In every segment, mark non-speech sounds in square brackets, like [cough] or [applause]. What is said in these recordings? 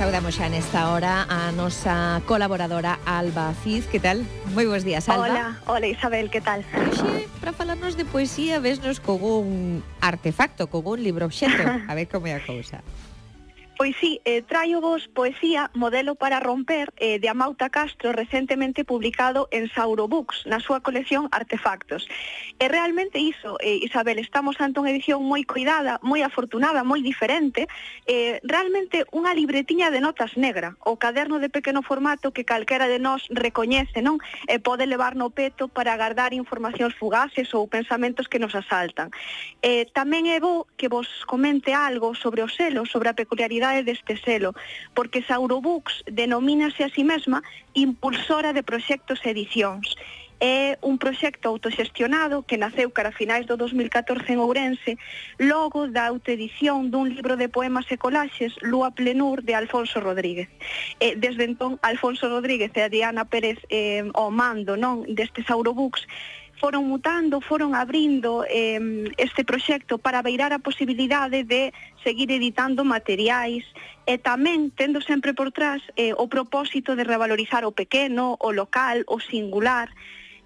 saudamos xa nesta hora a nosa colaboradora Alba Cid. Que tal? Moi bons días, Alba. Hola, hola Isabel, que tal? Oxe, para falarnos de poesía, vesnos con un artefacto, con un libro obxeto. [laughs] A ver como é a cousa. Pois sí, eh, traio vos poesía Modelo para romper eh, de Amauta Castro recentemente publicado en Sauro Books na súa colección Artefactos. E realmente iso, eh, Isabel, estamos ante unha edición moi cuidada, moi afortunada, moi diferente, eh, realmente unha libretiña de notas negra, o caderno de pequeno formato que calquera de nós recoñece, non? E eh, pode levar no peto para agardar informacións fugaces ou pensamentos que nos asaltan. Eh, tamén é bo que vos comente algo sobre o selo, sobre a peculiaridade propiedade deste selo, porque Saurobooks denomínase a si sí mesma impulsora de proxectos e edicións. É un proxecto autoxestionado que naceu cara a finais do 2014 en Ourense, logo da autoedición dun libro de poemas e colaxes Lúa Plenur de Alfonso Rodríguez. Eh, desde entón, Alfonso Rodríguez e a Diana Pérez eh, o mando non destes Saurobooks foron mutando, foron abrindo eh, este proxecto para beirar a posibilidade de seguir editando materiais e tamén tendo sempre por trás eh, o propósito de revalorizar o pequeno, o local, o singular,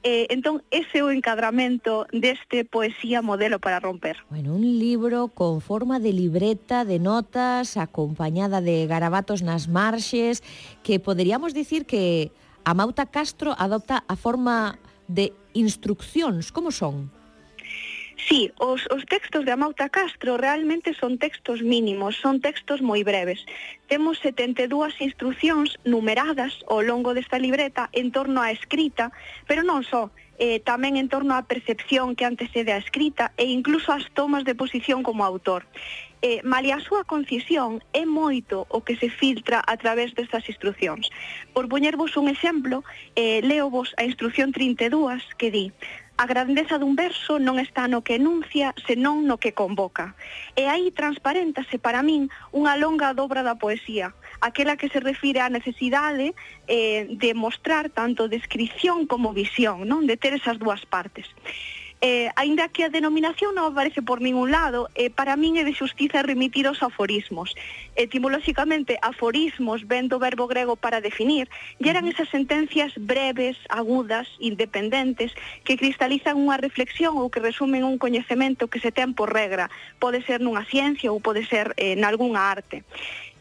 Eh, entón, ese é o encadramento deste poesía modelo para romper. Bueno, un libro con forma de libreta de notas, acompañada de garabatos nas marxes, que poderíamos dicir que a Mauta Castro adopta a forma de instruccións, como son? Sí, os, os textos de Amauta Castro realmente son textos mínimos, son textos moi breves. Temos 72 instruccións numeradas ao longo desta libreta en torno á escrita, pero non só, eh, tamén en torno á percepción que antecede á escrita e incluso ás tomas de posición como autor eh, malia a súa concisión, é moito o que se filtra a través destas instruccións. Por poñervos un exemplo, eh, leo vos a instrucción 32 que di A grandeza dun verso non está no que enuncia, senón no que convoca. E aí transparentase para min unha longa dobra da poesía, aquela que se refire á necesidade eh, de mostrar tanto descripción como visión, non de ter esas dúas partes eh, aínda que a denominación non aparece por ningún lado, eh, para min é de xustiza remitir os aforismos. Etimolóxicamente, aforismos ven do verbo grego para definir, e eran esas sentencias breves, agudas, independentes, que cristalizan unha reflexión ou que resumen un coñecemento que se ten por regra. Pode ser nunha ciencia ou pode ser eh, nalgúnha arte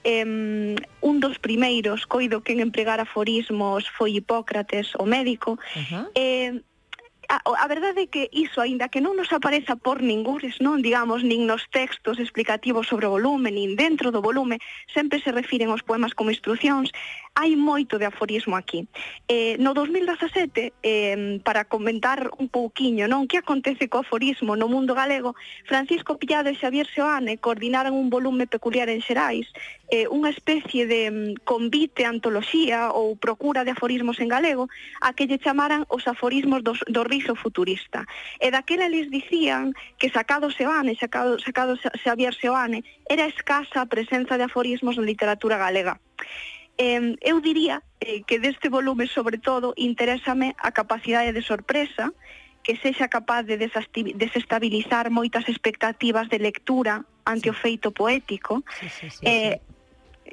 um, un dos primeiros, coido quen empregar aforismos foi Hipócrates, o médico, uh -huh. eh, a, a verdade é que iso, aínda que non nos apareza por ningures, non digamos, nin nos textos explicativos sobre o volume, nin dentro do volume, sempre se refiren aos poemas como instruccións, hai moito de aforismo aquí. Eh, no 2017, eh, para comentar un pouquiño non que acontece co aforismo no mundo galego, Francisco Pillado e Xavier Seoane coordinaron un volume peculiar en Xerais, eh, unha especie de mm, convite, antoloxía ou procura de aforismos en galego, a que lle chamaran os aforismos do, do riso futurista. E daquela les dicían que sacado Seoane, sacado, sacado Xavier Seoane, era escasa a presenza de aforismos na literatura galega. Eh, eu diría eh, que deste volume, sobre todo, interésame a capacidade de sorpresa, que sexa capaz de desestabilizar moitas expectativas de lectura ante sí. o feito poético, sí, sí, sí, eh, sí.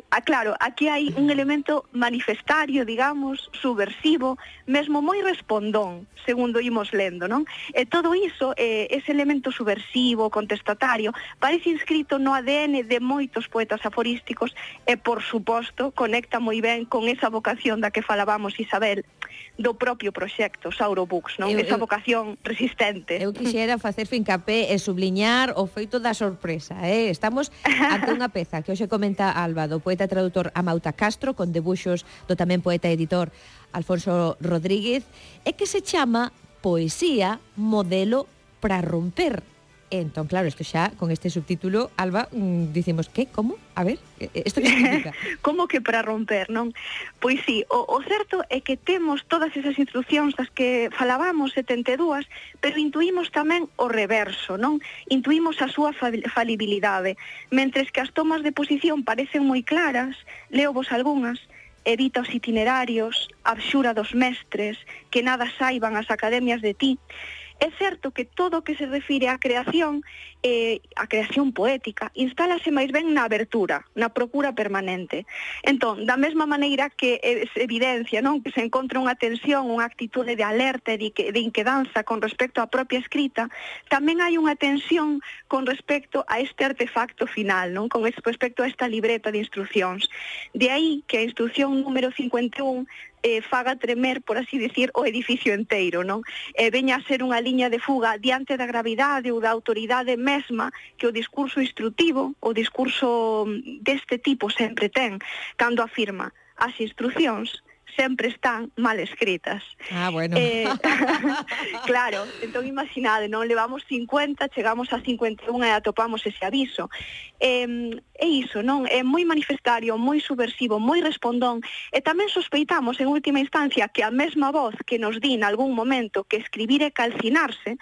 Ah, aclaro, aquí hai un elemento manifestario, digamos, subversivo, mesmo moi respondón, segundo imos lendo, non? E todo iso, eh, ese elemento subversivo, contestatario, parece inscrito no ADN de moitos poetas aforísticos e, por suposto, conecta moi ben con esa vocación da que falábamos Isabel, do propio proxecto Saurobooks, non? Eu, Esa vocación resistente. Eu quixera facer fincapé e subliñar o feito da sorpresa, eh? Estamos ante unha peza que hoxe comenta Alba do poeta traductor Amauta Castro con debuxos do tamén poeta e editor Alfonso Rodríguez e que se chama Poesía modelo para romper Entón, claro, isto xa, con este subtítulo, Alba, mm, dicimos, que, como? A ver, eh, eh, isto que significa? [laughs] como que para romper, non? Pois sí, o, o certo é que temos todas esas instruccións das que falábamos, 72, pero intuímos tamén o reverso, non? Intuímos a súa falibilidade. Mentres que as tomas de posición parecen moi claras, leo vos algunhas, evita os itinerarios, abxura dos mestres, que nada saiban as academias de ti, É certo que todo o que se refire á creación, eh, a creación poética, instálase máis ben na abertura, na procura permanente. Entón, da mesma maneira que é se evidencia non que se encontra unha tensión, unha actitude de alerta e de, de inquedanza con respecto á propia escrita, tamén hai unha tensión con respecto a este artefacto final, non con respecto a esta libreta de instruccións. De aí que a instrucción número 51 eh, faga tremer, por así dicir, o edificio enteiro, non? E veña a ser unha liña de fuga diante da gravidade ou da autoridade mesma que o discurso instrutivo, o discurso mm, deste tipo sempre ten, cando afirma as instruccións sempre están mal escritas. Ah, bueno. Eh, [laughs] claro, entón imaginade, non levamos 50, chegamos a 51 e atopamos ese aviso. Eh, é iso, non? É moi manifestario, moi subversivo, moi respondón, e tamén sospeitamos en última instancia que a mesma voz que nos di en algún momento que escribir é calcinarse,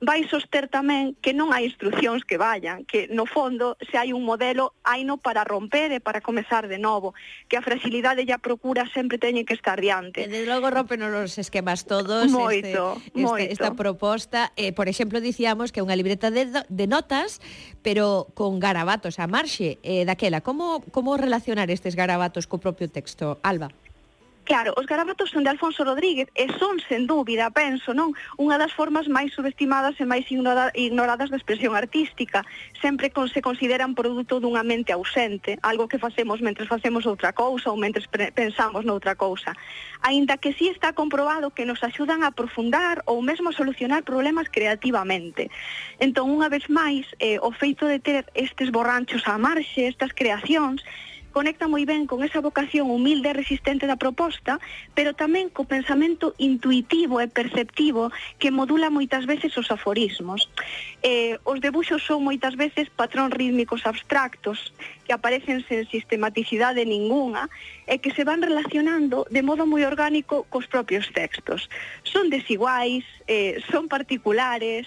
vai soster tamén que non hai instruccións que vayan, que no fondo se hai un modelo haino para romper e para comezar de novo, que a fragilidade e a procura sempre teñen que estar diante. E de logo rompen os esquemas todos moito, este, este, moito. esta proposta. Eh, por exemplo, dicíamos que é unha libreta de, de notas, pero con garabatos a marxe. Eh, daquela, como, como relacionar estes garabatos co propio texto? Alba. Claro, os garabatos son de Alfonso Rodríguez e son, sen dúbida, penso, non? Unha das formas máis subestimadas e máis ignoradas da expresión artística. Sempre con, se consideran produto dunha mente ausente, algo que facemos mentres facemos outra cousa ou mentres pensamos noutra cousa. Aínda que sí está comprobado que nos axudan a profundar ou mesmo a solucionar problemas creativamente. Entón, unha vez máis, eh, o feito de ter estes borranchos á marxe, estas creacións, conecta moi ben con esa vocación humilde e resistente da proposta, pero tamén co pensamento intuitivo e perceptivo que modula moitas veces os aforismos. Eh, os debuxos son moitas veces patróns rítmicos abstractos que aparecen sen sistematicidade ningunha e que se van relacionando de modo moi orgánico cos propios textos. Son desiguais, eh, son particulares,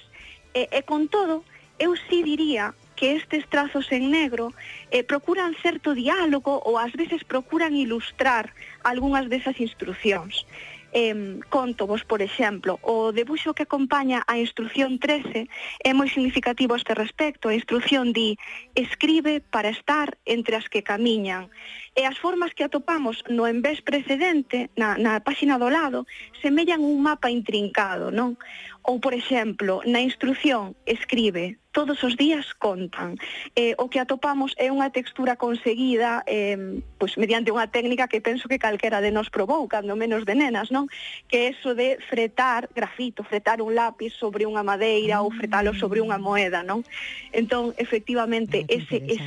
e, e con todo, eu sí diría que estes trazos en negro eh, procuran certo diálogo ou ás veces procuran ilustrar algunhas desas instruccións. Eh, conto vos, por exemplo, o debuxo que acompaña a instrucción 13 é moi significativo a este respecto. A instrucción di, escribe para estar entre as que camiñan e as formas que atopamos no envés precedente, na, na páxina do lado, semellan un mapa intrincado, non? Ou, por exemplo, na instrucción escribe todos os días contan. Eh, o que atopamos é unha textura conseguida eh, pois, mediante unha técnica que penso que calquera de nos probou, cando menos de nenas, non? Que é eso de fretar grafito, fretar un lápiz sobre unha madeira ou fretalo sobre unha moeda, non? Entón, efectivamente, ese, es,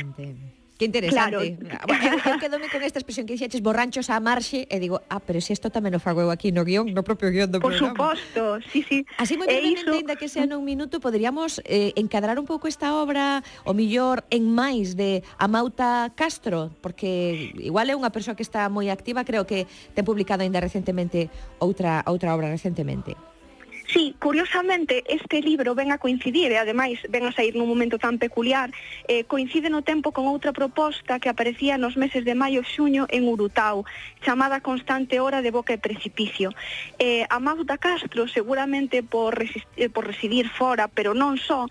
Que interesante. Claro. Ah, bueno, eu, eu quedome con esta expresión que dixeches borranchos a marxe e digo, ah, pero se si isto tamén o fago eu aquí no guión, no propio guión do Por programa. Por suposto, sí, sí. Así moi brevemente, iso... ainda que sea nun minuto, poderíamos eh, encadrar un pouco esta obra, o millor, en máis de Amauta Castro, porque igual é unha persoa que está moi activa, creo que ten publicado ainda recentemente outra outra obra recentemente. Sí, curiosamente este libro ven a coincidir e ademais ven a sair nun momento tan peculiar. Eh, coincide no tempo con outra proposta que aparecía nos meses de maio e xuño en Urutau chamada Constante Hora de Boca e Precipicio. Eh, a da Castro seguramente por, eh, por residir fora pero non só so,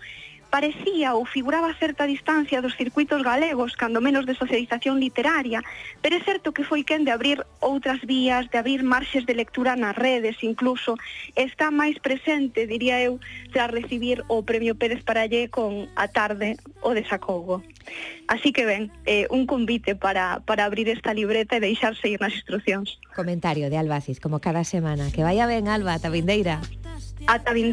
parecía ou figuraba certa distancia dos circuitos galegos, cando menos de socialización literaria, pero é certo que foi quen de abrir outras vías, de abrir marxes de lectura nas redes, incluso está máis presente, diría eu, tras recibir o Premio Pérez Parallé con A Tarde o Desacogo. Así que ben, eh, un convite para, para abrir esta libreta e deixarse ir nas instruccións. Comentario de Albacis, como cada semana. Que vaya ben, Alba, ata vindeira. Ata vindeira.